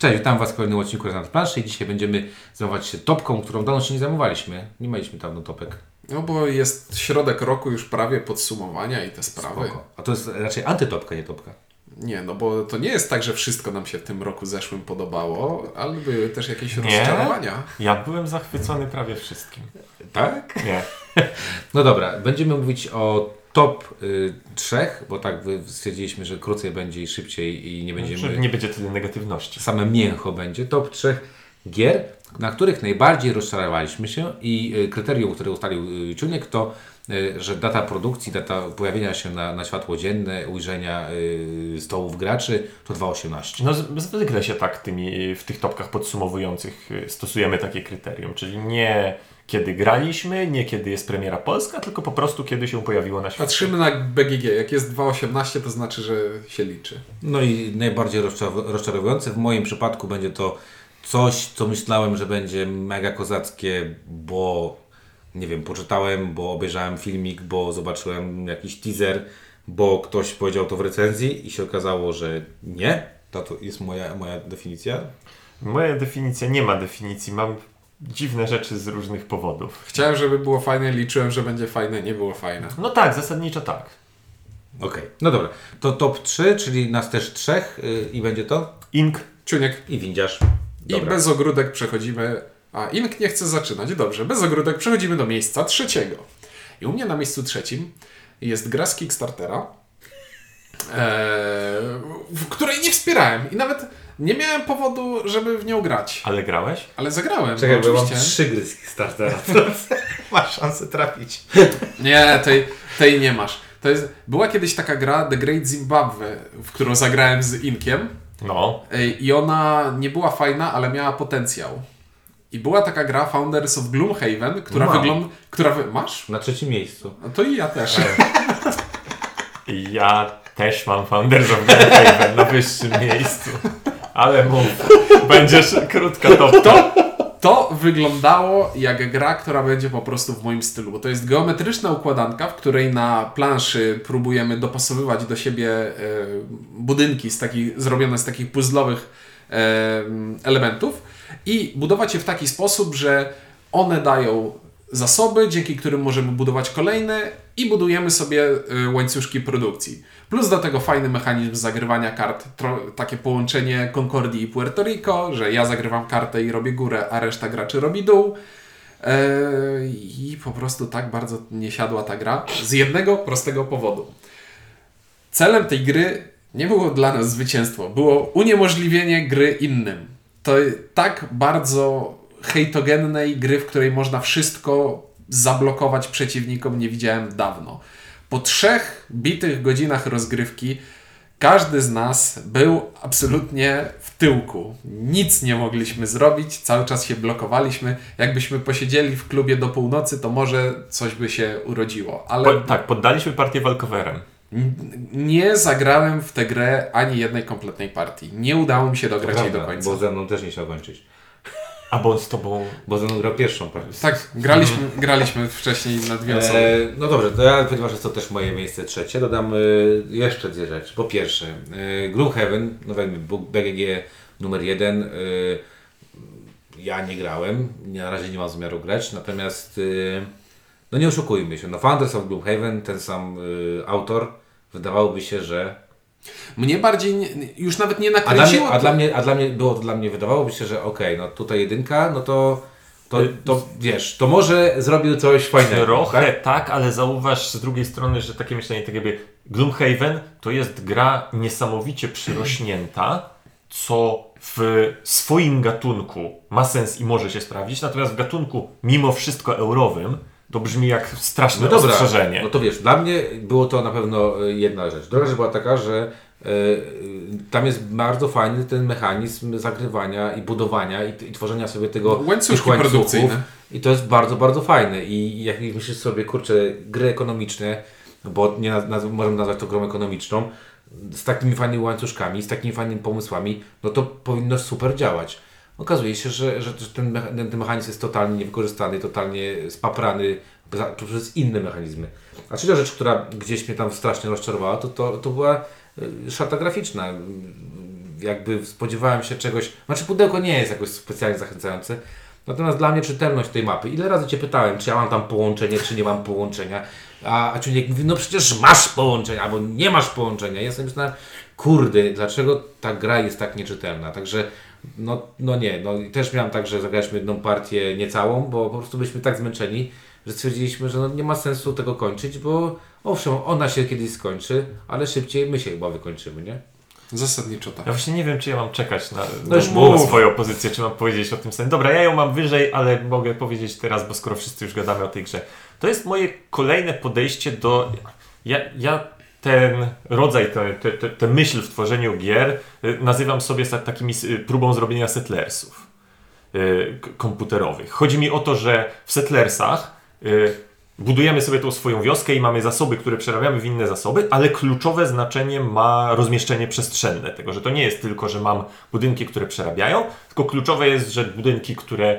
Cześć, witam Was w kolejnym odcinku Rezonans Planszy i dzisiaj będziemy zajmować się topką, którą dawno się nie zajmowaliśmy. Nie mieliśmy dawno topek. No bo jest środek roku już prawie podsumowania i te sprawy. Spoko. A to jest raczej antytopka, nie topka. Nie, no bo to nie jest tak, że wszystko nam się w tym roku zeszłym podobało, ale były też jakieś Nie. rozczarowania. Ja byłem zachwycony prawie wszystkim. Tak? Nie. No dobra, będziemy mówić o top y, trzech, bo tak stwierdziliśmy, że krócej będzie i szybciej i nie będziemy... Żeby nie będzie tyle negatywności. same mięcho będzie. Top trzech gier, na których najbardziej rozczarowaliśmy się i y, kryterium, które ustalił y, Ciuniek to, y, że data produkcji, data pojawienia się na, na światło dzienne, ujrzenia stołów graczy to 2.18. No zwykle się tak tymi, w tych topkach podsumowujących stosujemy takie kryterium, czyli nie kiedy graliśmy, nie kiedy jest premiera polska, tylko po prostu kiedy się pojawiło na świecie. Patrzymy na BGG. Jak jest 2,18 to znaczy, że się liczy. No i najbardziej rozczarow- rozczarowujące w moim przypadku będzie to coś, co myślałem, że będzie mega kozackie, bo nie wiem, poczytałem, bo obejrzałem filmik, bo zobaczyłem jakiś teaser, bo ktoś powiedział to w recenzji i się okazało, że nie. To, to jest moja, moja definicja. Moja definicja nie ma definicji, mam dziwne rzeczy z różnych powodów. Chciałem, żeby było fajne, liczyłem, że będzie fajne, nie było fajne. No tak, zasadniczo tak. Okej, no dobra. To top 3, czyli nas też trzech yy, i będzie to? Ink, Ciuniek. I windziarz. I Dobra. bez ogródek przechodzimy. A Ink nie chce zaczynać. Dobrze, bez ogródek przechodzimy do miejsca trzeciego. I u mnie na miejscu trzecim jest gra z Kickstartera, e, w której nie wspierałem i nawet nie miałem powodu, żeby w nią grać. ale grałeś? Ale zagrałem. Czekaj, no, bo ja mam oczywiście. trzy gry z Kickstartera. Masz szansę trafić. Nie, tej, tej nie masz. To jest, była kiedyś taka gra The Great Zimbabwe, w którą zagrałem z Inkiem. No. Ej, I ona nie była fajna, ale miała potencjał. I była taka gra Founders of Gloomhaven, która Mam. wygląda. Która wy... Masz? Na trzecim miejscu. No to i ja też. Ja też mam Founders of Gloomhaven na wyższym miejscu. Ale mów, będziesz krótka topka. To, to wyglądało jak gra, która będzie po prostu w moim stylu, bo to jest geometryczna układanka, w której na planszy próbujemy dopasowywać do siebie e, budynki z takich, zrobione z takich puzzlowych e, elementów i budować je w taki sposób, że one dają zasoby, dzięki którym możemy budować kolejne i budujemy sobie e, łańcuszki produkcji. Plus do tego fajny mechanizm zagrywania kart, takie połączenie Concordii i Puerto Rico, że ja zagrywam kartę i robię górę, a reszta graczy robi dół. Eee, I po prostu tak bardzo nie siadła ta gra z jednego prostego powodu. Celem tej gry nie było dla nas zwycięstwo, było uniemożliwienie gry innym. To tak bardzo hejtogennej gry, w której można wszystko zablokować przeciwnikom, nie widziałem dawno. Po trzech bitych godzinach rozgrywki każdy z nas był absolutnie w tyłku. Nic nie mogliśmy zrobić, cały czas się blokowaliśmy. Jakbyśmy posiedzieli w klubie do północy, to może coś by się urodziło. Ale Po, tak, poddaliśmy partię walkowerem. Nie zagrałem w tę grę ani jednej kompletnej partii. Nie udało mi się dograć jej do końca. Bo ze mną też nie chciał kończyć. A bo on z tobą... Bo ze mną grał pierwszą partię. Tak, graliśmy, graliśmy wcześniej na dwie osoby. E, no dobrze, to ja, ponieważ jest to też moje miejsce trzecie, dodam e, jeszcze dwie rzeczy. Po pierwsze, e, Gloomhaven, nowy BGG numer jeden. E, ja nie grałem, na razie nie mam zamiaru grać, natomiast e, no nie oszukujmy się, no Founders of Gloomhaven, ten sam e, autor, wydawałoby się, że Mnie bardziej, nie, już nawet nie a dla, mnie, nakręciło a, dla mnie, a dla mnie było to dla mnie, wydawałoby się, że okej, no tutaj jedynka, no to, to, to wiesz, to może zrobił coś fajnego. Trochę tak? tak? ale zauważ z drugiej strony, że takie myślenie, tak jakby Gloomhaven to jest gra niesamowicie przyrośnięta, co w swoim gatunku ma sens i może się sprawdzić, natomiast w gatunku mimo wszystko eurowym to brzmi jak straszne No dobra, ostrzeżenie. no to wiesz, dla mnie było to na pewno e, jedna rzecz. Druga rzecz była taka, że e, e, tam jest bardzo fajny ten mechanizm zagrywania i budowania i, i tworzenia sobie tego Łańcuszki tych łańcuchów. produkcyjne. I to jest bardzo, bardzo fajne. I jak myślisz sobie, kurczę, gry ekonomiczne, bo nie naz- naz- możemy nazwać to grą ekonomiczną, z takimi fajnymi łańcuszkami, z takimi fajnymi pomysłami, no to powinno super działać. Okazuje się, że, że ten, ten, mechanizm jest totalnie niewykorzystany, totalnie spaprany przez inne mechanizmy. A trzecia rzecz, która gdzieś mnie tam strasznie rozczarowała, to, to, to była y, szata graficzna. jakby spodziewałem się czegoś, znaczy pudełko nie jest jakoś specjalnie zachęcające, natomiast dla mnie czytelność tej mapy, ile razy Cię pytałem, czy ja mam tam połączenie, czy nie mam połączenia, a, a Ciuniek mówi, no przecież masz połączenia, albo nie masz połączenia, ja sobie myślałem, kurde, dlaczego ta gra jest tak nieczytelna, także no, no nie, no i też miałem tak, że zagraliśmy jedną partię niecałą, bo po prostu byliśmy tak zmęczeni, że stwierdziliśmy, że no nie ma sensu tego kończyć, bo owszem, ona się kiedyś skończy, ale szybciej my się chyba wykończymy, nie? Zasadniczo tak. Ja właśnie nie wiem, czy ja mam czekać na, No już na swoją pozycję, czy mam powiedzieć o tym samym. Dobra, ja ją mam wyżej, ale mogę powiedzieć teraz, bo skoro wszyscy już gadamy o tej grze. To jest moje kolejne podejście do... Ja, ja ten rodzaj, tę myśl w tworzeniu gier y, nazywam sobie takimi próbą zrobienia settlersów y, komputerowych. Chodzi mi o to, że w settlersach y, budujemy sobie tą swoją wioskę i mamy zasoby, które przerabiamy w inne zasoby, ale kluczowe znaczenie ma rozmieszczenie przestrzenne tego, że to nie jest tylko, że mam budynki, które przerabiają, tylko kluczowe jest, że budynki, które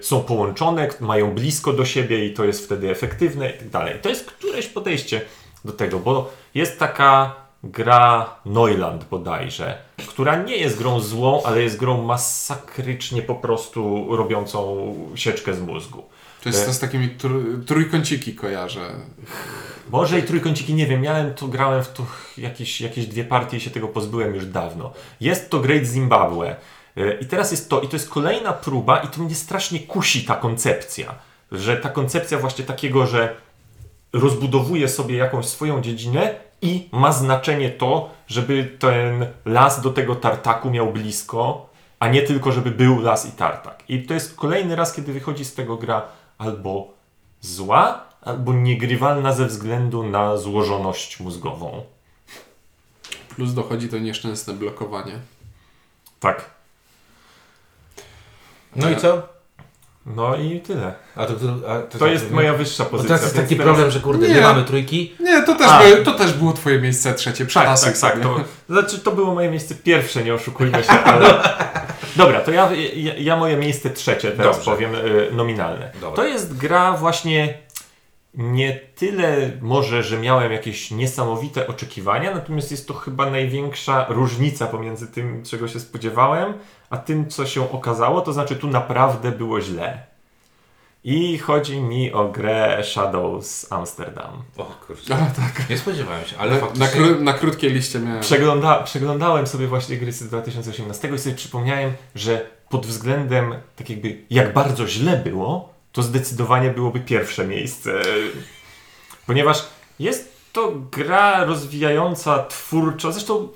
są połączone, mają blisko do siebie i to jest wtedy efektywne i tak dalej. To jest któreś podejście do tego, bo jest taka gra Neuland bodajże, która nie jest grą złą, ale jest grą masakrycznie po prostu robiącą sieczkę z mózgu. To jest to z takimi tr- trójkąciki kojarzę. Może i trójkąciki, nie wiem, miałem to, grałem w to jakieś, jakieś dwie partie i się tego pozbyłem już dawno. Jest to Great Zimbabwe. Y, I teraz jest to, i to jest kolejna próba, i to mnie strasznie kusi ta koncepcja. Że ta koncepcja właśnie takiego, że rozbudowuje sobie jakąś swoją dziedzinę i ma znaczenie to, żeby ten las do tego tartaku miał blisko, a nie tylko, żeby był las i tartak. I to jest kolejny raz, kiedy wychodzi z tego gra albo zła, albo niegrywalna ze względu na złożoność mózgową. Plus dochodzi to nieszczęsne blokowanie. Tak. No i co? No i tyle. A to, a to, To jest moja wyższa Bo pozycja. teraz jest taki teraz- problem, że kurde, Nie. nie mamy trójki, Nie, to też, A. by, to też było twoje miejsce trzecie. Tak, tak, tak. To, znaczy, to było moje miejsce pierwsze, nie oszukujmy się, ale... Dobra, to ja, ja, ja moje miejsce trzecie teraz Dobrze. powiem, y, nominalne. Dobra. To jest gra właśnie nie tyle może, że miałem jakieś niesamowite oczekiwania, natomiast jest to chyba największa różnica pomiędzy tym, czego się spodziewałem, a tym, co się okazało, to znaczy tu naprawdę było źle. I chodzi mi o grę Shadows Amsterdam. O kurczę, A, tak. nie spodziewałem się, ale Na, na, faktycznie... kró- na krótkiej liście miałem. Przegląda, przeglądałem sobie właśnie gry z 2018 i sobie przypomniałem, że pod względem tak jakby jak bardzo źle było, to zdecydowanie byłoby pierwsze miejsce. Ponieważ jest to gra rozwijająca twórczo, zresztą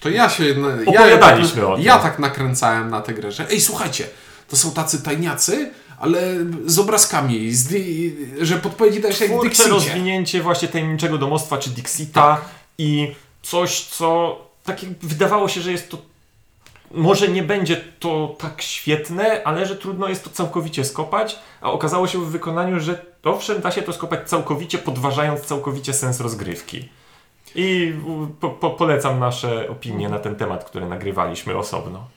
To ja się. Ja, Opowiadaliśmy ja, o tym. ja tak nakręcałem na tę grę, że ej, słuchajcie, to są tacy tajniacy, ale z obrazkami, z di- że podpowiedzi dajesz jak Dixicie. rozwinięcie właśnie tajemniczego domostwa czy Dixita i coś, co tak jakby wydawało się, że jest to może nie będzie to tak świetne, ale że trudno jest to całkowicie skopać, a okazało się w wykonaniu, że owszem, da się to skopać całkowicie, podważając całkowicie sens rozgrywki. I po, po, polecam nasze opinie na ten temat, które nagrywaliśmy osobno.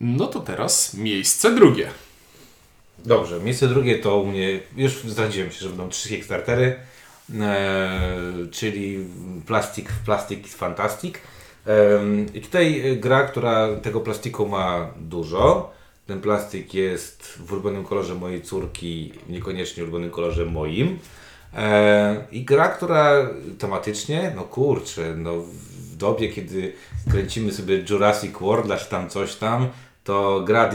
No to teraz miejsce drugie. Dobrze, miejsce drugie to u mnie, już zdradziłem się, że będą trzy Kickstartery, e, czyli Plastic, Plastic is Fantastic. I tutaj e, gra, która tego plastiku ma dużo. Ten plastik jest w ulubionym kolorze mojej córki, niekoniecznie w ulubionym kolorze moim. E, I gra, która tematycznie, no kurczę, no w dobie, kiedy kręcimy sobie Jurassic World, czy tam coś tam, to gra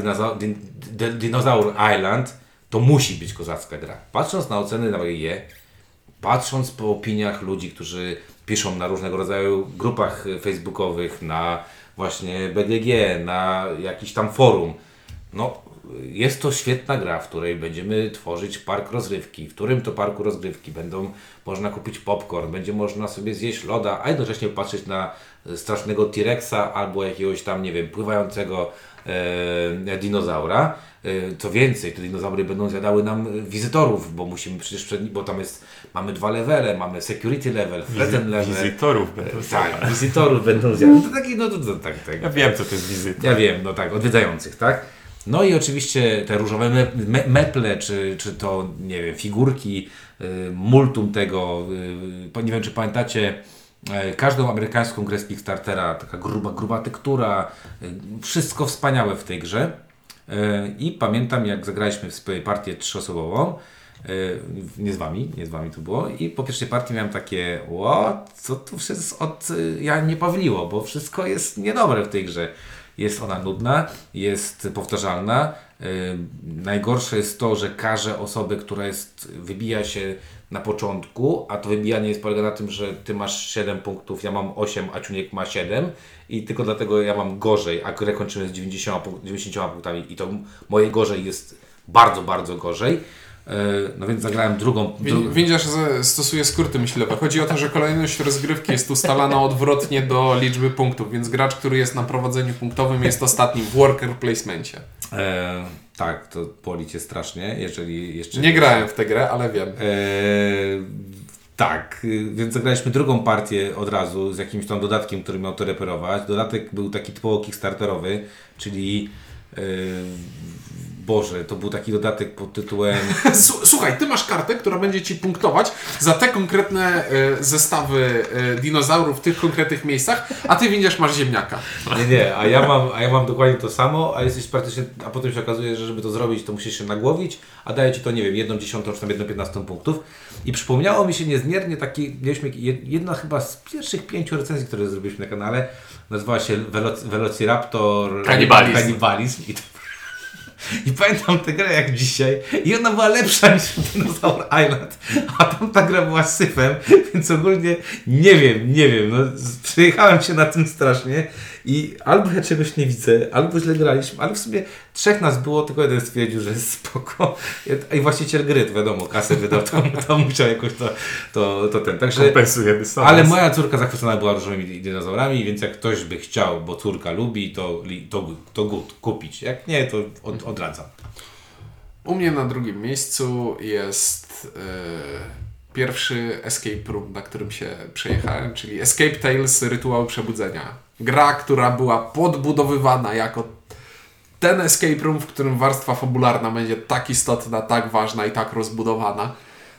Dinosaur Island to musi być kozacka gra. Patrząc na oceny na je, patrząc po opiniach ludzi, którzy piszą na różnego rodzaju grupach facebookowych, na właśnie BGG, na jakiś tam forum, no jest to świetna gra, w której będziemy tworzyć park rozrywki, w którym to parku rozrywki? Będą można kupić popcorn, będzie można sobie zjeść loda, a jednocześnie patrzeć na strasznego T-Rexa albo jakiegoś tam, nie wiem, pływającego e, dinozaura. E, co więcej, te dinozaury będą zjadały nam wizytorów, bo musimy przecież przed, bo tam jest, mamy dwa levele, mamy security level, present level. Wizytorów będą Tak, wizytorów będą zjadać. To taki, no to, to tak, tak. Ja wiem, co to jest wizyta. Ja wiem, no tak, odwiedzających, tak? No i oczywiście te różowe me, me, meple, czy, czy to, nie wiem, figurki, y, multum tego, y, nie wiem, czy pamiętacie każdą amerykańską grę z Kickstartera, taka gruba, gruba tektura, e, wszystko wspaniałe w tej grze. E, I pamiętam, jak zagraliśmy w partię trzyosobową, e, nie z wami, nie z wami to było, i po pierwszej partii miałem takie, what, co tu wszystko od e, ja nie pawliło, bo wszystko jest niedobre w tej grze. Jest ona nudna, jest powtarzalna. Najgorsze jest to, że karze osobę, która jest, wybija się na początku, a to wybijanie jest polega na tym, że ty masz 7 punktów, ja mam 8, a Ciuniek ma 7 i tylko dlatego ja mam gorzej, a grę kończymy z 90, punk- 90 punktami i to moje gorzej jest bardzo, bardzo gorzej. Yy, no więc zagrałem drugą. Wi- dru- Windziarz ze- stosuje skróty myślowe. Chodzi o to, że kolejność rozgrywki jest ustalana odwrotnie do liczby punktów, więc gracz, który jest na prowadzeniu punktowym jest ostatnim w worker placemencie. E, tak, to boli cię strasznie, jeżeli jeszcze... Nie grałem w tę grę, ale wiem. E, tak, więc zagraliśmy drugą partię od razu z jakimś tam dodatkiem, który miał to reperować. Dodatek był taki typowo kickstarterowy, czyli e, Boże, to był taki dodatek pod tytułem Słuchaj, ty masz kartę, która będzie ci punktować za te konkretne e, zestawy e, dinozaurów w tych konkretnych miejscach, a ty windziarz masz ziemniaka. Nie, nie, a ja mam, a ja mam dokładnie to samo, a jesteś praktycznie, a potem się okazuje, że żeby to zrobić, to musisz się nagłowić, a daje ci to, nie wiem, jedną dziesiątą czy tam jedną piętnastą punktów. I przypomniało mi się niezmiernie taki, mieliśmy jed- jedna chyba z pierwszych pięciu recenzji, które zrobiliśmy na kanale, nazywała się Veloc- Velociraptor Kanibalizm. Kanibalizm. I, to, I pamiętam tę grę jak dzisiaj i ona była lepsza niż Dinosaur Island, a tam ta gra była syfem, więc ogólnie nie wiem, nie wiem, no przejechałem się na tym strasznie i albo ja czegoś nie widzę, albo źle graliśmy, ale w sumie trzech nas było, tylko jeden stwierdził, że jest spoko i właściciel gry, to wiadomo, kasę wydał, to, to musiał jakoś to, to, to ten, także... Kompensuje dystans. Ale moja córka zachwycona była różowymi dinozaurami, więc jak ktoś by chciał, bo córka lubi, to, to, to good, kupić. Jak nie, to od, odradzam. U mnie na drugim miejscu jest e, pierwszy escape room, na którym się przejechałem, czyli Escape Tales Rytuał Przebudzenia. Gra, która była podbudowywana jako ten escape room, w którym warstwa fabularna będzie tak istotna, tak ważna i tak rozbudowana.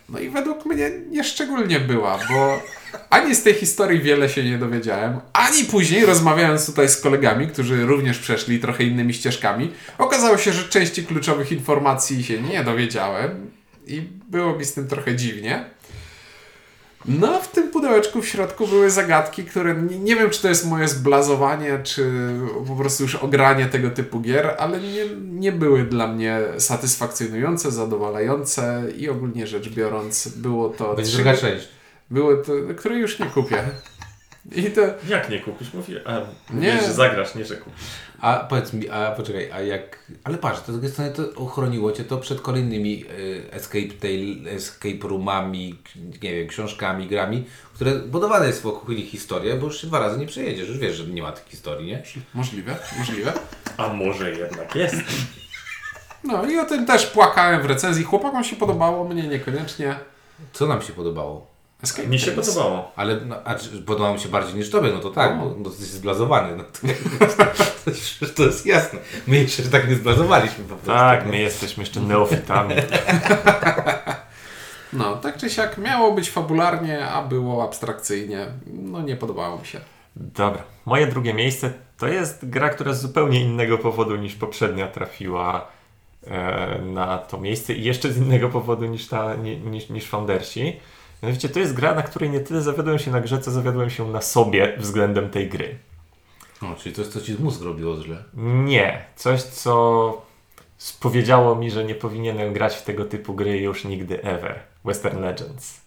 No i według mnie nieszczególnie była, bo ani z tej historii wiele się nie dowiedziałem, ani później rozmawiając tutaj z kolegami, którzy również przeszli trochę innymi ścieżkami, okazało się, że części kluczowych informacji się nie dowiedziałem i było mi z tym trochę dziwnie. No, a w tym pudełeczku w środku były zagadki, które nie, nie wiem, czy to jest moje zblazowanie, czy po prostu już ogranie tego typu gier, ale nie, nie były dla mnie satysfakcjonujące, zadowalające i ogólnie rzecz biorąc było to... Trzy- grać 6. Były to, które już nie kupię. I to... Jak nie kupisz? Mówię, a, Nie. nie. że zagrasz, nie że kupisz. A powiedz mi, a poczekaj, a jak... Ale patrz, to z drugiej strony to ochroniło Cię to przed kolejnymi y, escape, tale, escape roomami, nie wiem, książkami, grami, które budowane jest wokół ich historia, bo już się dwa razy nie przejedziesz, już wiesz, że nie ma tych historii, nie? Możliwe, możliwe. A może jednak jest? No i o tym też płakałem w recenzji. Chłopakom się podobało, mnie niekoniecznie. Co nam się podobało? Escape Mi się podobało. Ale no, a, podobało mi się bardziej niż Tobie, no to tak, bo no, to jesteś zblazowany. No to, to, to jest jasne. My jeszcze tak nie zblazowaliśmy po prostu. Tak, nie? my jesteśmy jeszcze neofitami. No, tak czy siak miało być fabularnie, a było abstrakcyjnie. No nie podobało mi się. Dobra, moje drugie miejsce to jest gra, która z zupełnie innego powodu niż poprzednia trafiła e, na to miejsce i jeszcze z innego powodu niż, ta, ni, niż, niż Foundersi. Mianowicie to jest gra, na której nie tyle zawiodłem się na grze, co zawiodłem się na sobie względem tej gry. No, czyli to jest co Ci z mózg robiło źle. Nie, coś co spowiedziało mi, że nie powinienem grać w tego typu gry już nigdy ever. Western Legends.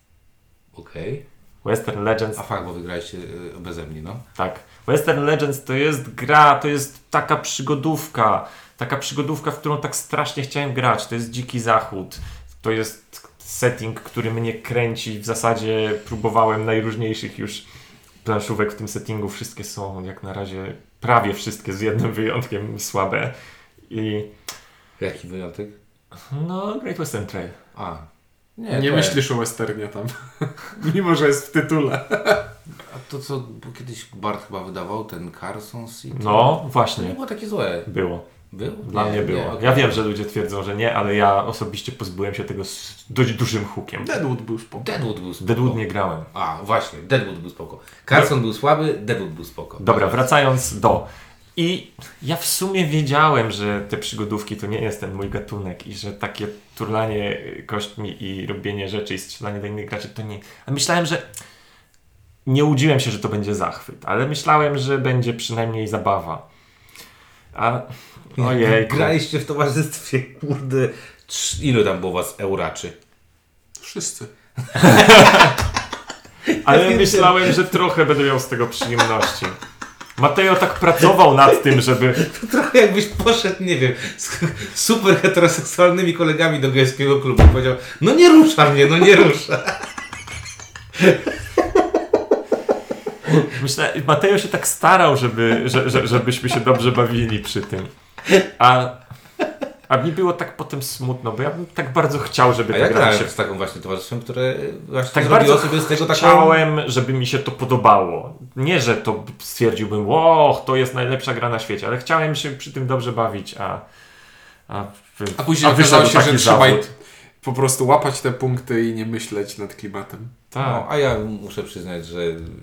Okej. Western Legends A fakt, bo wygraliście y, beze mnie, no. Tak. Western Legends to jest gra, to jest taka przygodówka. Taka przygodówka, w którą tak strasznie chciałem grać. To jest Dziki Zachód. To jest setting, który mnie kręci. W zasadzie próbowałem najróżniejszych już planszówek w tym settingu. Wszystkie są jak na razie, prawie wszystkie z jednym wyjątkiem słabe. I Jaki wyjątek? no, Great Western Trail. A. Nie, to- myślisz o westernie tam. Mimo, że jest w tytule. A to co bo kiedyś Bart chyba wydawał, ten Carsons i to... No, To nie właśnie. było takie złe. Było. Był? Dla Nie, mnie nie, było. okej. Ja wiem, że ludzie twierdzą, że nie, ale ja osobiście pozbyłem się tego z dość dużym hukiem. Deadwood był spoko. Deadwood był spoko. Deadwood nie grałem. A, właśnie, Deadwood był spoko. Carson był słaby, Deadwood był spoko. Dobra, wracając do. I ja w sumie wiedziałem, że te przygodówki to nie jest ten mój gatunek i że takie turlanie kośćmi i robienie rzeczy i strzelanie do innych graczy to nie. A myślałem, że. Nie łudziłem się, że to będzie zachwyt, ale myślałem, że będzie przynajmniej zabawa. A. Ojej. Graliście w towarzystwie, kurde, ilu tam było was euraczy? Wszyscy. Ale myślałem, że trochę będę miał z tego przyjemności. Mateo tak pracował nad tym, żeby. To trochę jakbyś poszedł, nie wiem, z super heteroseksualnymi kolegami do gejskiego klubu i powiedział, no nie rusza mnie, no nie rusza. Myślę, Mateo się tak starał, żeby, że, że, żebyśmy się dobrze bawili przy tym. A, a mi było tak potem smutno, bo ja bym tak bardzo chciał, żeby A ta ja gra się... z taką właśnie towarzystwem, które właśnie Tak zrobiło bardzo sobie z tego taką... chciałem, żeby mi się to podobało. Nie, że to stwierdziłbym, wow, to jest najlepsza gra na świecie, ale chciałem się przy tym dobrze bawić, a... A, A później wyszedł okazało się, że trzeba po prostu łapać te punkty i nie myśleć nad klimatem. Tak. No, a ja muszę przyznać, że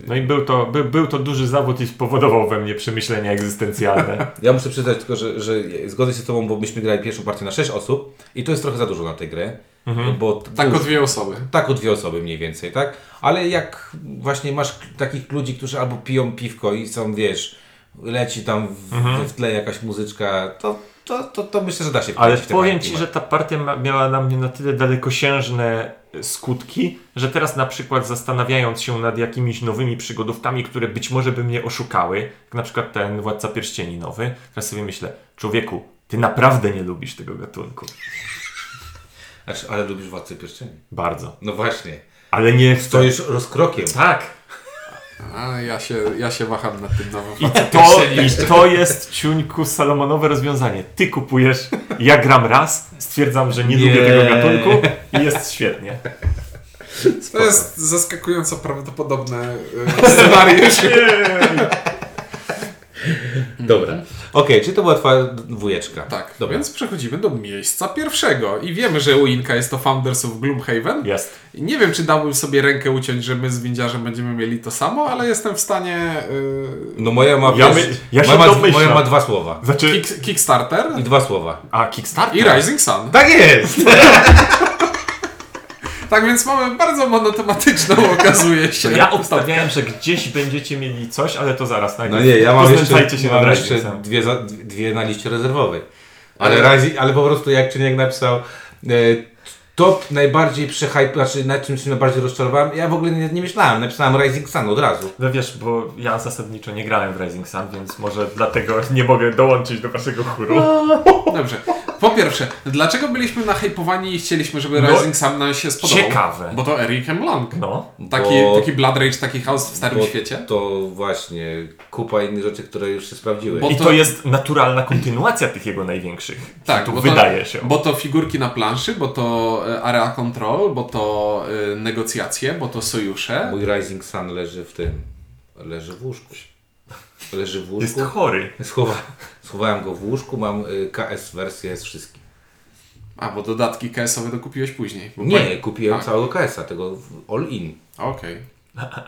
No i był to, by, był to duży zawód i spowodował we mnie przemyślenia egzystencjalne. Ja muszę przyznać tylko, że, że zgodzę się z Tobą, bo myśmy grali pierwszą partię na 6 osób i to jest trochę za dużo na tę grę. Mhm. Bo Tak już- o dwie osoby. tak o dwie osoby mniej więcej, tak? Ale jak właśnie masz takich ludzi, którzy albo piją piwko i są, wiesz, leci tam w, Mhm. w tle jakaś muzyczka, to, to, to, to myślę, że da się Ale powiem Ci, że ta partia ma, miała na mnie na tyle dalekosiężne skutki, że teraz na przykład zastanawiając się nad jakimiś nowymi przygodówkami, które być może by mnie oszukały, jak na przykład ten Władca Pierścieni nowy, teraz sobie myślę, człowieku, Ty naprawdę nie lubisz tego gatunku. Znaczy, ale lubisz Władcę Pierścieni. Bardzo. No właśnie. Ale nie. Stoisz rozkrokiem. Tak. A ja się, ja się waham nad tym nowym. I to, I to jest ciuńku salomonowe rozwiązanie. Ty kupujesz, ja gram raz, stwierdzam, że nie, Nie. lubię tego gatunku i jest świetnie. To jest zaskakująco prawdopodobne e, scenariusz. Dobra. Okej, czy to była Twoja dwójeczka? Tak, Dobra. więc przechodzimy do miejsca pierwszego. I wiemy, że Uinka jest to Founders of Gloomhaven. Jest. I nie wiem, czy dałbym sobie rękę uciąć, że my z Windziarzem będziemy mieli to samo, ale jestem w stanie... Yy, No moja ma, Ja my- ja się moja, ma, moja ma dwa słowa. Znaczy, kick, Kickstarter I dwa słowa. a Kickstarter? i Rising Sun. Tak jest! Tak więc mamy bardzo monotematyczną, okazuje się. To ja obstawiałem, że gdzieś będziecie mieli coś, ale to zaraz No najpierw. nie, ja mam jeszcze, się mam jeszcze dwie, za, dwie na liście rezerwowej. Ale, Ale- razi, ale po prostu jak Czyniek napisał e, top najbardziej przehype, znaczy na czym się najbardziej rozczarowałem, ja w ogóle nie, nie myślałem, napisałem Rising Sun od razu. No wiesz, bo ja zasadniczo nie grałem w Rising Sun, więc może dlatego nie mogę dołączyć do waszego chóru. Dobrze. Po pierwsze, dlaczego byliśmy nahypowani i chcieliśmy, żeby No, Rising Sun nam się spodobał? ciekawe. Bo to Eric M. Long. No. Taki, Bo- taki Blood Rage, taki chaos w Starym Świecie. To właśnie kupa innych rzeczy, które już się sprawdziły. Bo I to- to jest naturalna kontynuacja tych jego największych. Tak, bo to- wydaje się. Bo to figurki na planszy, bo to e, area control, bo to e, negocjacje, bo to sojusze. Mój Rising Sun leży w tym, leży w łóżku. Leży w Jest łóżku. chory. Schowa, schowałem go w łóżku, mam y, KS wersję z wszystkich. A, bo dodatki KS-owe dokupiłeś później. Bo Nie, kupiłem A. całego KS-a, tego w- all in. Okej.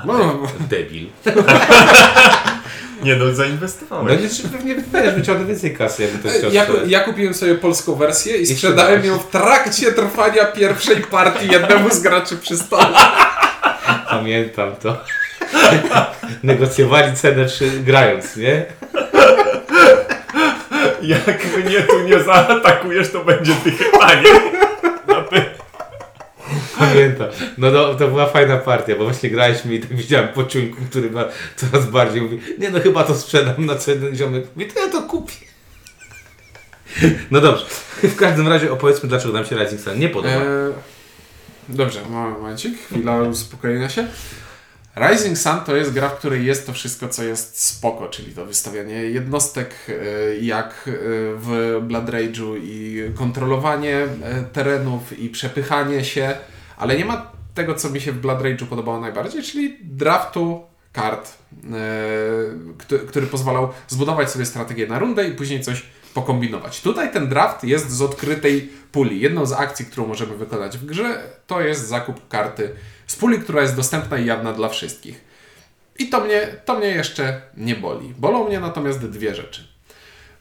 No, Debil. Nie no, No zainwestowałeś. nie, czy pewnie wiesz, wyciągnę więcej kasy, jakby to chciał ja, ja kupiłem sobie polską wersję i sprzedałem ją w trakcie trwania pierwszej partii jednemu z graczy przy stole. Pamiętam to. Negocjowali cenę czy grając, nie? Jak mnie tu nie zaatakujesz, to będzie dychanie. Na ty. Pamiętam. No to, to była fajna partia, bo właśnie graliśmy i tak widziałem po ciuńku, który ma coraz bardziej mówi, nie no chyba to sprzedam na cenę ziomek. Mówi, to ja to kupię. No dobrze. W każdym razie opowiedzmy, dlaczego nam się Rising Sun nie podoba. E, dobrze, mo- momencik, chwila uspokojenia się. Rising Sun to jest gra, w której jest to wszystko, co jest spoko, czyli to wystawianie jednostek e, jak e, w Blood Rage'u i kontrolowanie e, terenów i przepychanie się, ale nie ma tego, co mi się w Blood Rage'u podobało najbardziej, czyli draftu kart, który pozwalał zbudować sobie strategię na rundę i później coś pokombinować. Tutaj ten draft jest z odkrytej puli. Jedną z akcji, którą możemy wykonać w grze, to jest zakup karty z puli, która jest dostępna i jawna dla wszystkich. I to mnie, to mnie jeszcze nie boli. Bolą mnie natomiast dwie rzeczy.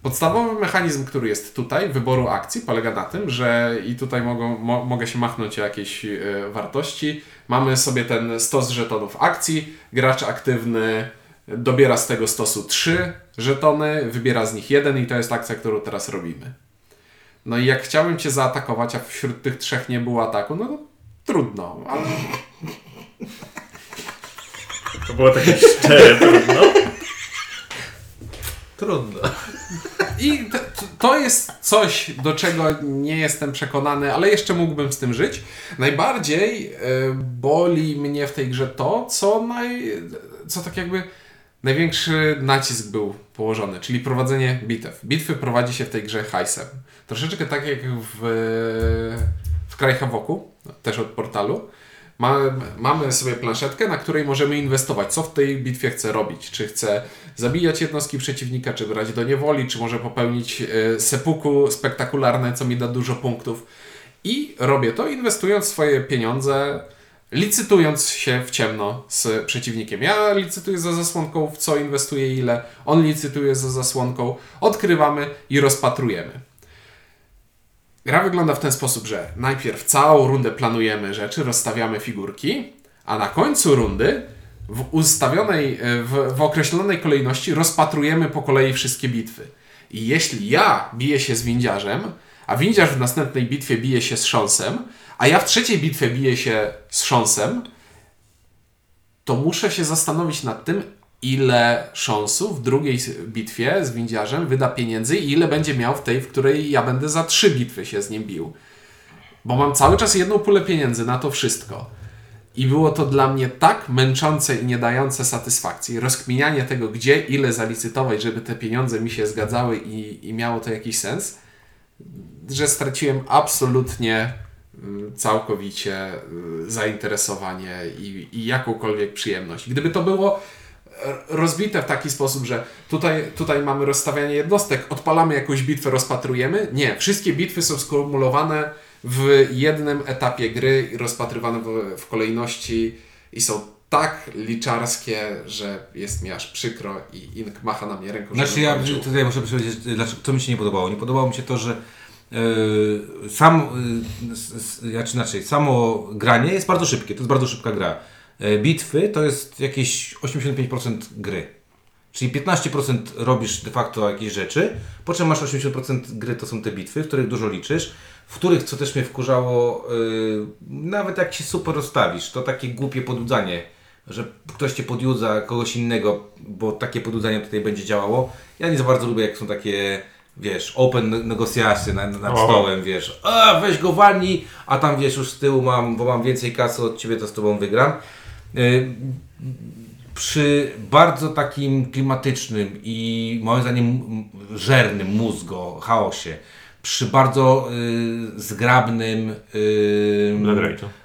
Podstawowy mechanizm, który jest tutaj, wyboru akcji, polega na tym, że i tutaj mogą, mo, mogę się machnąć o jakieś e, wartości. Mamy sobie ten stos żetonów akcji. Gracz aktywny dobiera z tego stosu trzy żetony, wybiera z nich jeden i to jest akcja, którą teraz robimy. No i jak chciałbym Cię zaatakować, a wśród tych trzech nie było ataku, no to trudno, ale To było takie szczere trudno. Trudno. I to, to jest coś, do czego nie jestem przekonany, ale jeszcze mógłbym z tym żyć. Najbardziej e, boli mnie w tej grze to, co, naj, co tak jakby największy nacisk był położony, czyli prowadzenie bitew. Bitwy prowadzi się w tej grze hajsem. Troszeczkę tak jak w, w Kraj Hawoku, też od portalu. Mamy, mamy sobie planszetkę, na której możemy inwestować, co w tej bitwie chcę robić. Czy chcę zabijać jednostki przeciwnika, czy brać do niewoli, czy może popełnić e, sepuku spektakularne, co mi da dużo punktów. I robię to, inwestując swoje pieniądze, licytując się w ciemno z przeciwnikiem. Ja licytuję za zasłonką, w co inwestuję ile, on licytuje za zasłonką, odkrywamy i rozpatrujemy. Gra wygląda w ten sposób, że najpierw całą rundę planujemy rzeczy, rozstawiamy figurki, a na końcu rundy w ustawionej, e, w, w określonej kolejności rozpatrujemy po kolei wszystkie bitwy. I jeśli ja biję się z windziarzem, a windziarz w następnej bitwie bije się z sząsem, a ja w trzeciej bitwie biję się z sząsem, to muszę się zastanowić nad tym, ile sząsów w drugiej bitwie z windziarzem wyda pieniędzy i ile będzie miał w tej, w której ja będę za trzy bitwy się z nim bił. Bo mam cały czas jedną pulę pieniędzy na to wszystko. I było to dla mnie tak męczące i nie dające satysfakcji. Rozkminianie tego, gdzie, ile zalicytować, żeby te pieniądze mi się zgadzały i, i miało to jakiś sens, że straciłem absolutnie mm, całkowicie y, zainteresowanie i, i jakąkolwiek przyjemność. Gdyby to było e, rozbite w taki sposób, że tutaj, tutaj mamy rozstawianie jednostek, odpalamy jakąś bitwę, rozpatrujemy. Nie, wszystkie bitwy są skumulowane w jednym etapie gry i rozpatrywane w, w kolejności i są tak liczarskie, że jest mi aż przykro i Ink macha na mnie ręką, Znaczy ja kończył. tutaj muszę powiedzieć, dlaczego, co mi się nie podobało. Nie podobało mi się to, że sam, yy, s- s- znaczy inaczej, samo granie jest bardzo szybkie, to jest bardzo szybka gra. Yy, bitwy to jest jakieś 85% gry. Czyli 15% robisz de facto jakieś rzeczy, po czym masz 80% gry to są te bitwy, w których dużo liczysz, w których, co też mnie wkurzało, yy, nawet jak się super rozstawisz, to takie głupie podłudzanie, że ktoś Cię podjudza kogoś innego, bo takie podłudzanie tutaj będzie działało. Ja nie za bardzo lubię, jak są takie, wiesz, open negocjacje nad, nad stołem, wiesz, a weź go walnij, a tam wiesz, już z tyłu mam, bo mam więcej kasy od Ciebie, to z Tobą wygram. Yy, przy bardzo takim klimatycznym i moim zdaniem żernym mózgo, chaosie, przy bardzo y, zgrabnym y, Blood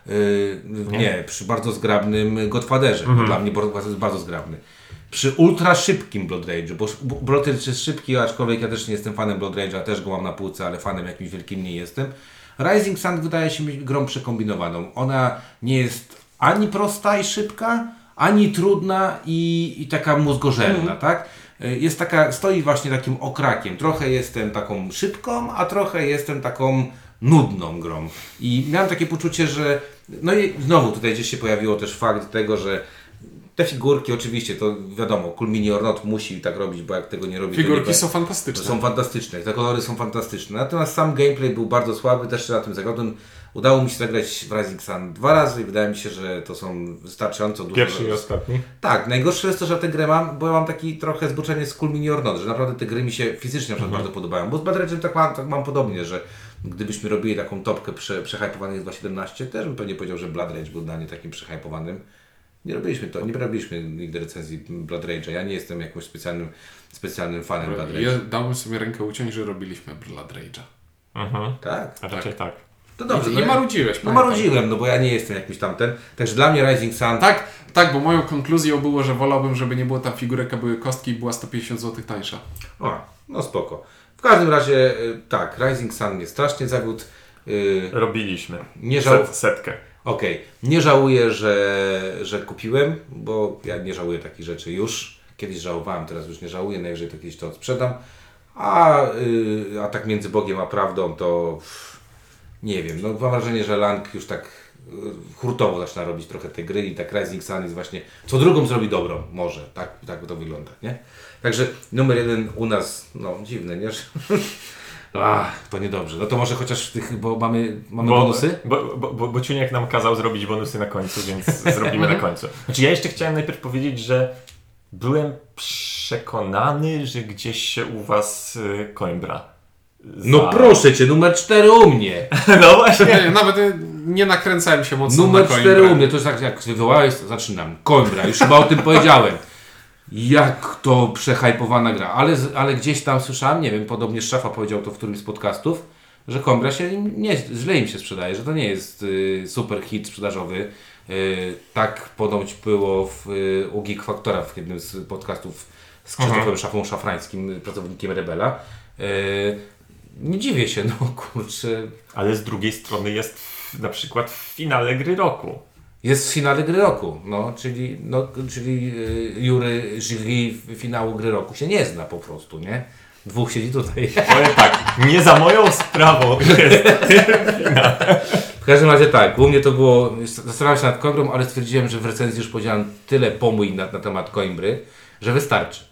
y, nie? Nie? przy bardzo zgrabnym Godfatherze, Mhm. dla mnie jest bardzo zgrabny. Przy ultra szybkim Blood Rage'u, bo Blood Rage jest szybki, aczkolwiek ja też nie jestem fanem Blood Rage'a, też go mam na półce, ale fanem jakimś wielkim nie jestem. Rising Sun wydaje się grą przekombinowaną. Ona nie jest ani prosta i szybka, ani trudna i, i taka mózgożerna, tak? Y, Jest taka, stoi właśnie takim okrakiem. Trochę jestem taką szybką, a trochę jestem taką nudną grą. I miałem takie poczucie, że. No i znowu tutaj gdzieś się pojawiło też fakt tego, że te figurki oczywiście, to wiadomo, Cool Mini or Not musi tak robić, bo jak tego nie robi, Figurki nie, są fantastyczne. są fantastyczne, te kolory są fantastyczne. Natomiast sam gameplay był bardzo słaby, też się na tym zagadłem. Udało mi się zagrać w Rising Sun dwa razy i wydaje mi się, że to są wystarczająco dużo. Pierwszy i ostatni. Tak, najgorsze jest to, że tę grę mam, bo ja mam taki trochę zboczenie z Cool Mini or Not, że naprawdę te gry mi się fizycznie przykład bardzo podobają. Bo z Bad Rage'em tak mam, tak mam podobnie, że gdybyśmy robili taką topkę prze, przehypowanych z 2.17, też bym pewnie powiedział, że Blood Rage był dla mnie takim przehypowanym. Nie robiliśmy to, nie robiliśmy nigdy recenzji Blood Rage'a. Ja nie jestem jakimś specjalnym, specjalnym fanem Blood Rage. Ja dałbym sobie rękę uciąć, że robiliśmy Blood Rage'a. Mhm. Tak. A raczej tak. To dobrze. I, no I marudziłeś. No pamiętam. marudziłem, no bo ja nie jestem jakimś tamten. Także dla mnie Rising Sun... Tak, tak, bo moją konkluzją było, że wolałbym, żeby nie było tam figurek, a były kostki i była 150 zł tańsza. O, no spoko. W każdym razie y, tak, Rising Sun mnie strasznie zawiódł. Y, Robiliśmy. Nie żał- Set, setkę. Okej, nie żałuję, że, że kupiłem, bo ja nie żałuję takich rzeczy już. Kiedyś żałowałem, teraz już nie żałuję, najwyżej to kiedyś to sprzedam. A, y, a tak między Bogiem a prawdą to pff, nie wiem, no mam wrażenie, że Lang już tak y, hurtowo zaczyna robić trochę te gry i tak Rising Sun jest właśnie, co drugą zrobi dobrą, może, tak, tak to wygląda, nie? Także numer jeden u nas, no dziwne, nie? Ach, to niedobrze. No to może chociaż w tych, bo mamy, mamy bonusy? Bo, bo, bo, bo Ciuniek nam kazał zrobić bonusy na końcu, więc zrobimy na końcu. Znaczy ja jeszcze chciałem najpierw powiedzieć, że byłem przekonany, że gdzieś się u was y, Coimbra. No za- proszę Cię, numer 4 u mnie. No właśnie. Nie, nawet y, nie nakręcałem się mocno Numer na 4 Coimbrę. u mnie, to jest tak jak wywołałeś, to zaczynam. Coimbra, już chyba o tym powiedziałem. Jak to przehajpowana gra, ale, ale gdzieś tam słyszałem, nie wiem, podobnie Szafa powiedział to w którymś z podcastów, że Coimbra się nie, źle im się sprzedaje, że to nie jest y, super hit sprzedażowy. Y, tak ponoć było w, y, u Geek Factora w jednym z podcastów z Krzysztofem Szafą Szafrańskim, pracownikiem Rebela. Y, nie dziwię się, no kurczę, Ale z drugiej strony jest na przykład w finale gry roku. Jest w finale gry roku, no, czyli, no, czyli y, Jury jury finału gry roku się nie zna po prostu, nie? Dwóch siedzi tutaj. Powiem tak, nie za moją sprawą jest. W każdym razie tak, u mnie to było, zastanawiałem się nad Coimbrą, ale stwierdziłem, że w recenzji już powiedziałem tyle pomój na, na temat Coimbry, że wystarczy.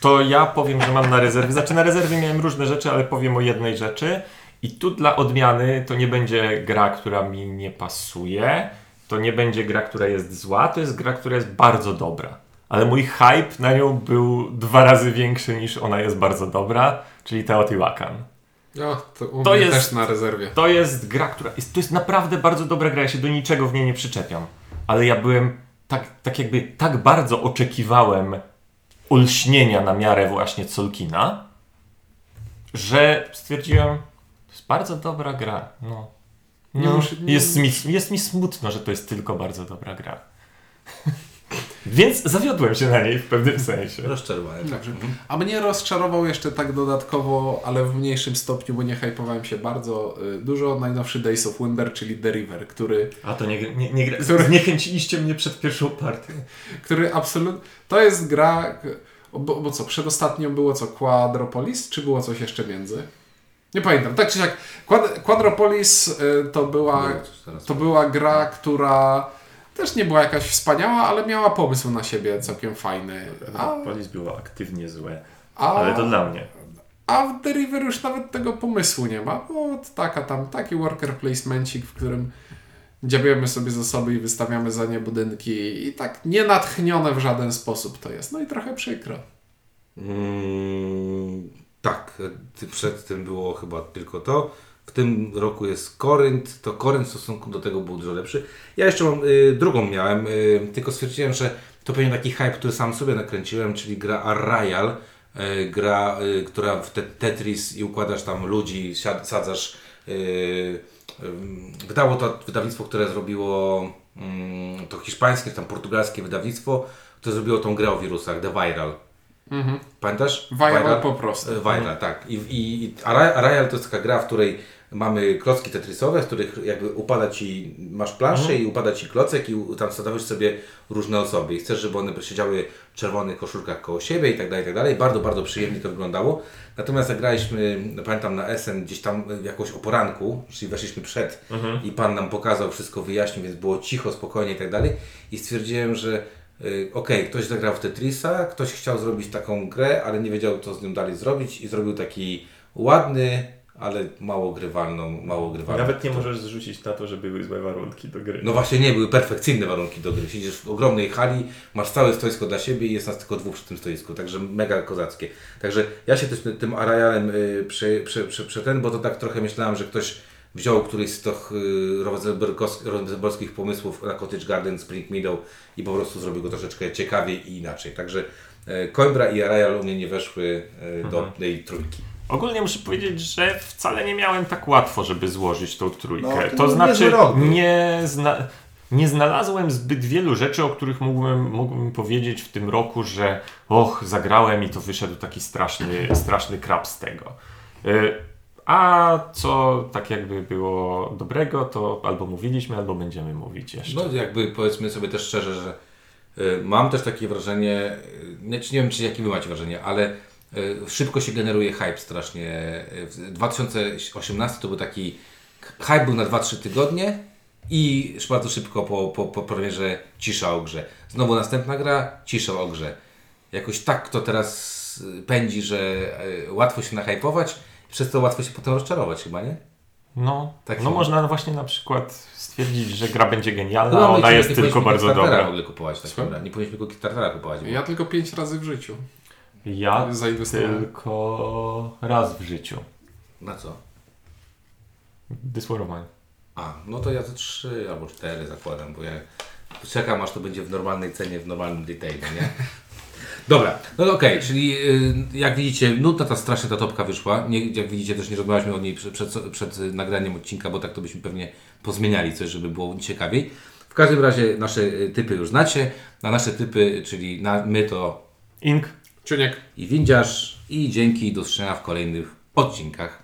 To ja powiem, że mam na rezerwie. Znaczy na rezerwie miałem różne rzeczy, ale powiem o jednej rzeczy. I tu dla odmiany to nie będzie gra, która mi nie pasuje. To nie będzie gra, która jest zła. To jest gra, która jest bardzo dobra. Ale mój hype na nią był dwa razy większy niż ona jest bardzo dobra, czyli Teotihuacan. O, to u To mnie jest- też na rezerwie. To jest gra, która. Jest, to jest naprawdę bardzo dobra gra. Ja się do niczego w niej nie przyczepiam. Ale ja byłem tak, tak jakby tak bardzo oczekiwałem olśnienia na miarę właśnie Colkina, że stwierdziłem, to jest bardzo dobra gra. No. Nie No, muszę- nie- jest, mi, jest mi smutno, że to jest tylko bardzo dobra gra. Więc zawiodłem się na niej w pewnym sensie. Rozczarowany. tak. Dobrze. A mnie rozczarował jeszcze tak dodatkowo, ale w mniejszym stopniu, bo nie hypowałem się bardzo y, dużo, najnowszy Days of Wonder, czyli The River, który, A to nie, nie, nie gra. Który- Zniechęciliście mnie przed pierwszą partią. który absolutnie... To jest gra... Bo, bo co, przedostatnio było co, Quadropolis, czy było coś jeszcze między? Nie pamiętam. Tak czy siak, Quad, Quadropolis y, to była... To była gra, która też nie była jakaś wspaniała, ale miała pomysł na siebie całkiem fajny. A, Polis było aktywnie złe. a, Ale to dla mnie. a w The River już nawet tego pomysłu nie ma. Bo taka tam, taki worker placemencik, w którym dziabiemy sobie zasoby i wystawiamy za nie budynki i tak nie natchnione w żaden sposób to jest. No i trochę przykro. Mm, tak, przed tym było chyba tylko to. W tym roku jest Korynt, to Korynt w stosunku do tego był dużo lepszy. Ja jeszcze mam, y, drugą miałem, y, tylko stwierdziłem, że to pewnie taki hype, który sam sobie nakręciłem, czyli gra Arrayal, y, gra, y, która w te Tetris i układasz tam ludzi, siad, sadzasz. Y, y, wydało to wydawnictwo, które zrobiło mm, to hiszpańskie, tam portugalskie wydawnictwo, które zrobiło tą grę o wirusach, The Viral. Pamiętasz? Viral po prostu. E, Viral, tak. I, i, i to jest taka gra, w której mamy klocki tetrisowe, w których jakby upada ci, masz planszę i upada ci klocek i tam stanowisz sobie różne osoby i chcesz, żeby one siedziały w czerwonych koszulkach koło siebie i tak dalej, i tak dalej. Bardzo, bardzo przyjemnie to wyglądało. Natomiast zagraliśmy, pamiętam na SN gdzieś tam jakoś o poranku, czyli weszliśmy przed i Pan nam pokazał, wszystko wyjaśnił, więc było cicho, spokojnie i tak dalej. I stwierdziłem, że y, okej, ktoś zagrał w Tetrisa, ktoś chciał zrobić taką grę, ale nie wiedział, co z nią dalej zrobić i zrobił taki ładny, ale mało grywalną, mało grywalną. Nawet nie możesz zrzucić na to, że były złe warunki do gry. No właśnie nie, były perfekcyjne warunki do gry. Siedzisz w ogromnej hali, masz całe stoisko dla siebie i jest nas tylko dwóch przy tym stoisku, także mega kozackie. Także ja się też tym Arrayalem y, prze, prze, prze, prze ten, bo to tak trochę myślałem, że ktoś wziął któryś z tych y, rosenbergowskich pomysłów na Cottage Garden, Spring Meadow i po prostu zrobił go troszeczkę ciekawiej i inaczej. Także y, Coimbra i Arrayal u mnie nie weszły y, do tej trójki. Ogólnie muszę powiedzieć, że wcale nie miałem tak łatwo, żeby złożyć tą trójkę. No, to to znaczy, nie, zna, nie znalazłem zbyt wielu rzeczy, o których mógłbym, mógłbym powiedzieć w tym roku, że och, zagrałem i to wyszedł taki straszny, straszny krab z tego. Y, A co tak jakby było dobrego, to albo mówiliśmy, albo będziemy mówić jeszcze. No jakby powiedzmy sobie też szczerze, że y, mam też takie wrażenie, y, nie, czy nie wiem czy jakie wy macie wrażenie, ale y, szybko się generuje hype strasznie. W 2018 to był taki, hype był na 2-3 tygodnie i bardzo szybko po, po, po premierze cisza o grze. Znowu następna gra, cisza o grze. Jakoś tak to teraz pędzi, że łatwo się nahypować, przez to łatwo się potem rozczarować chyba, nie? No, Tak no można właśnie na przykład stwierdzić, że gra będzie genialna, No, a ona jest tylko bardzo Kickstartera w dobra. ogóle kupować, tak dobra. Nie powinniśmy go Kickstartera kupować. Bo... Ja tylko pięć razy w życiu. Ja tylko raz w życiu. Na co? Mine. A, no to ja ze trzy albo cztery zakładam, bo ja czekam aż to będzie w normalnej cenie, w normalnym detailu, nie? Dobra, no okej, czyli y, jak widzicie, nudna ta strasznie ta topka wyszła. Nie, jak widzicie, też nie rozmawialiśmy o niej przed, przed, przed nagraniem odcinka, bo tak to byśmy pewnie pozmieniali coś, żeby było ciekawiej. W każdym razie nasze y, typy już znacie. Na nasze typy, czyli na my to Ink. Ciuniek. i windziarz i dzięki do usłyszenia w kolejnych odcinkach.